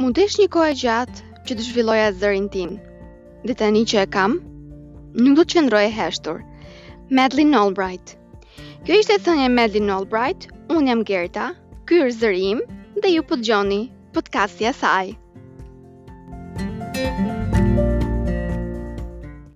M'u desh një kohë e gjatë që të zhvilloja zërin tim. Dhe tani që e kam, nuk do të qëndroj e heshtur. Madeline Albright. Kjo ishte thënia e Madeline Albright, unë jam Gerta, ky është zëri im dhe ju po dëgjoni podcasti E saj.